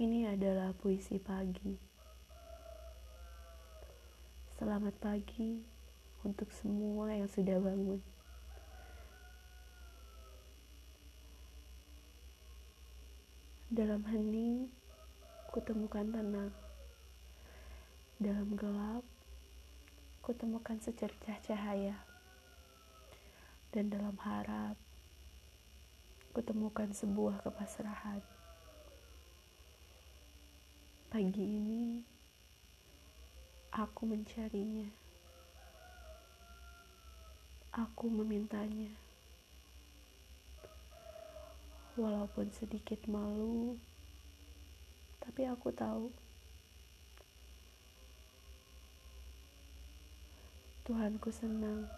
Ini adalah puisi pagi. Selamat pagi untuk semua yang sudah bangun. Dalam hening, kutemukan tenang. Dalam gelap, kutemukan secercah cahaya. Dan dalam harap, kutemukan sebuah kepasrahan. Pagi ini, aku mencarinya. Aku memintanya. Walaupun sedikit malu, tapi aku tahu Tuhanku senang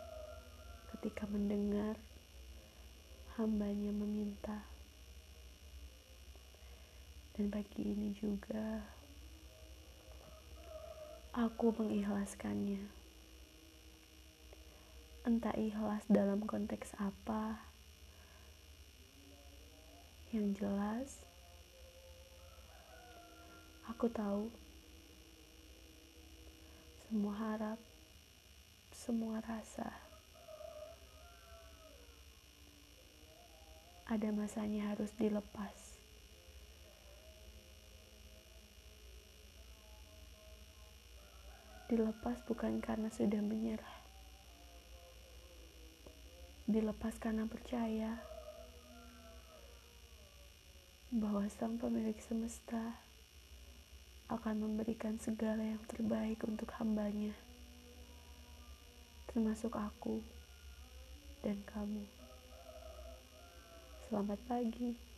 ketika mendengar hambanya meminta. Dan pagi ini juga aku mengikhlaskannya. Entah ikhlas dalam konteks apa, yang jelas aku tahu semua harap, semua rasa ada masanya harus dilepas. Dilepas bukan karena sudah menyerah. Dilepas karena percaya bahwa sang pemilik semesta akan memberikan segala yang terbaik untuk hambanya, termasuk aku dan kamu. Selamat pagi.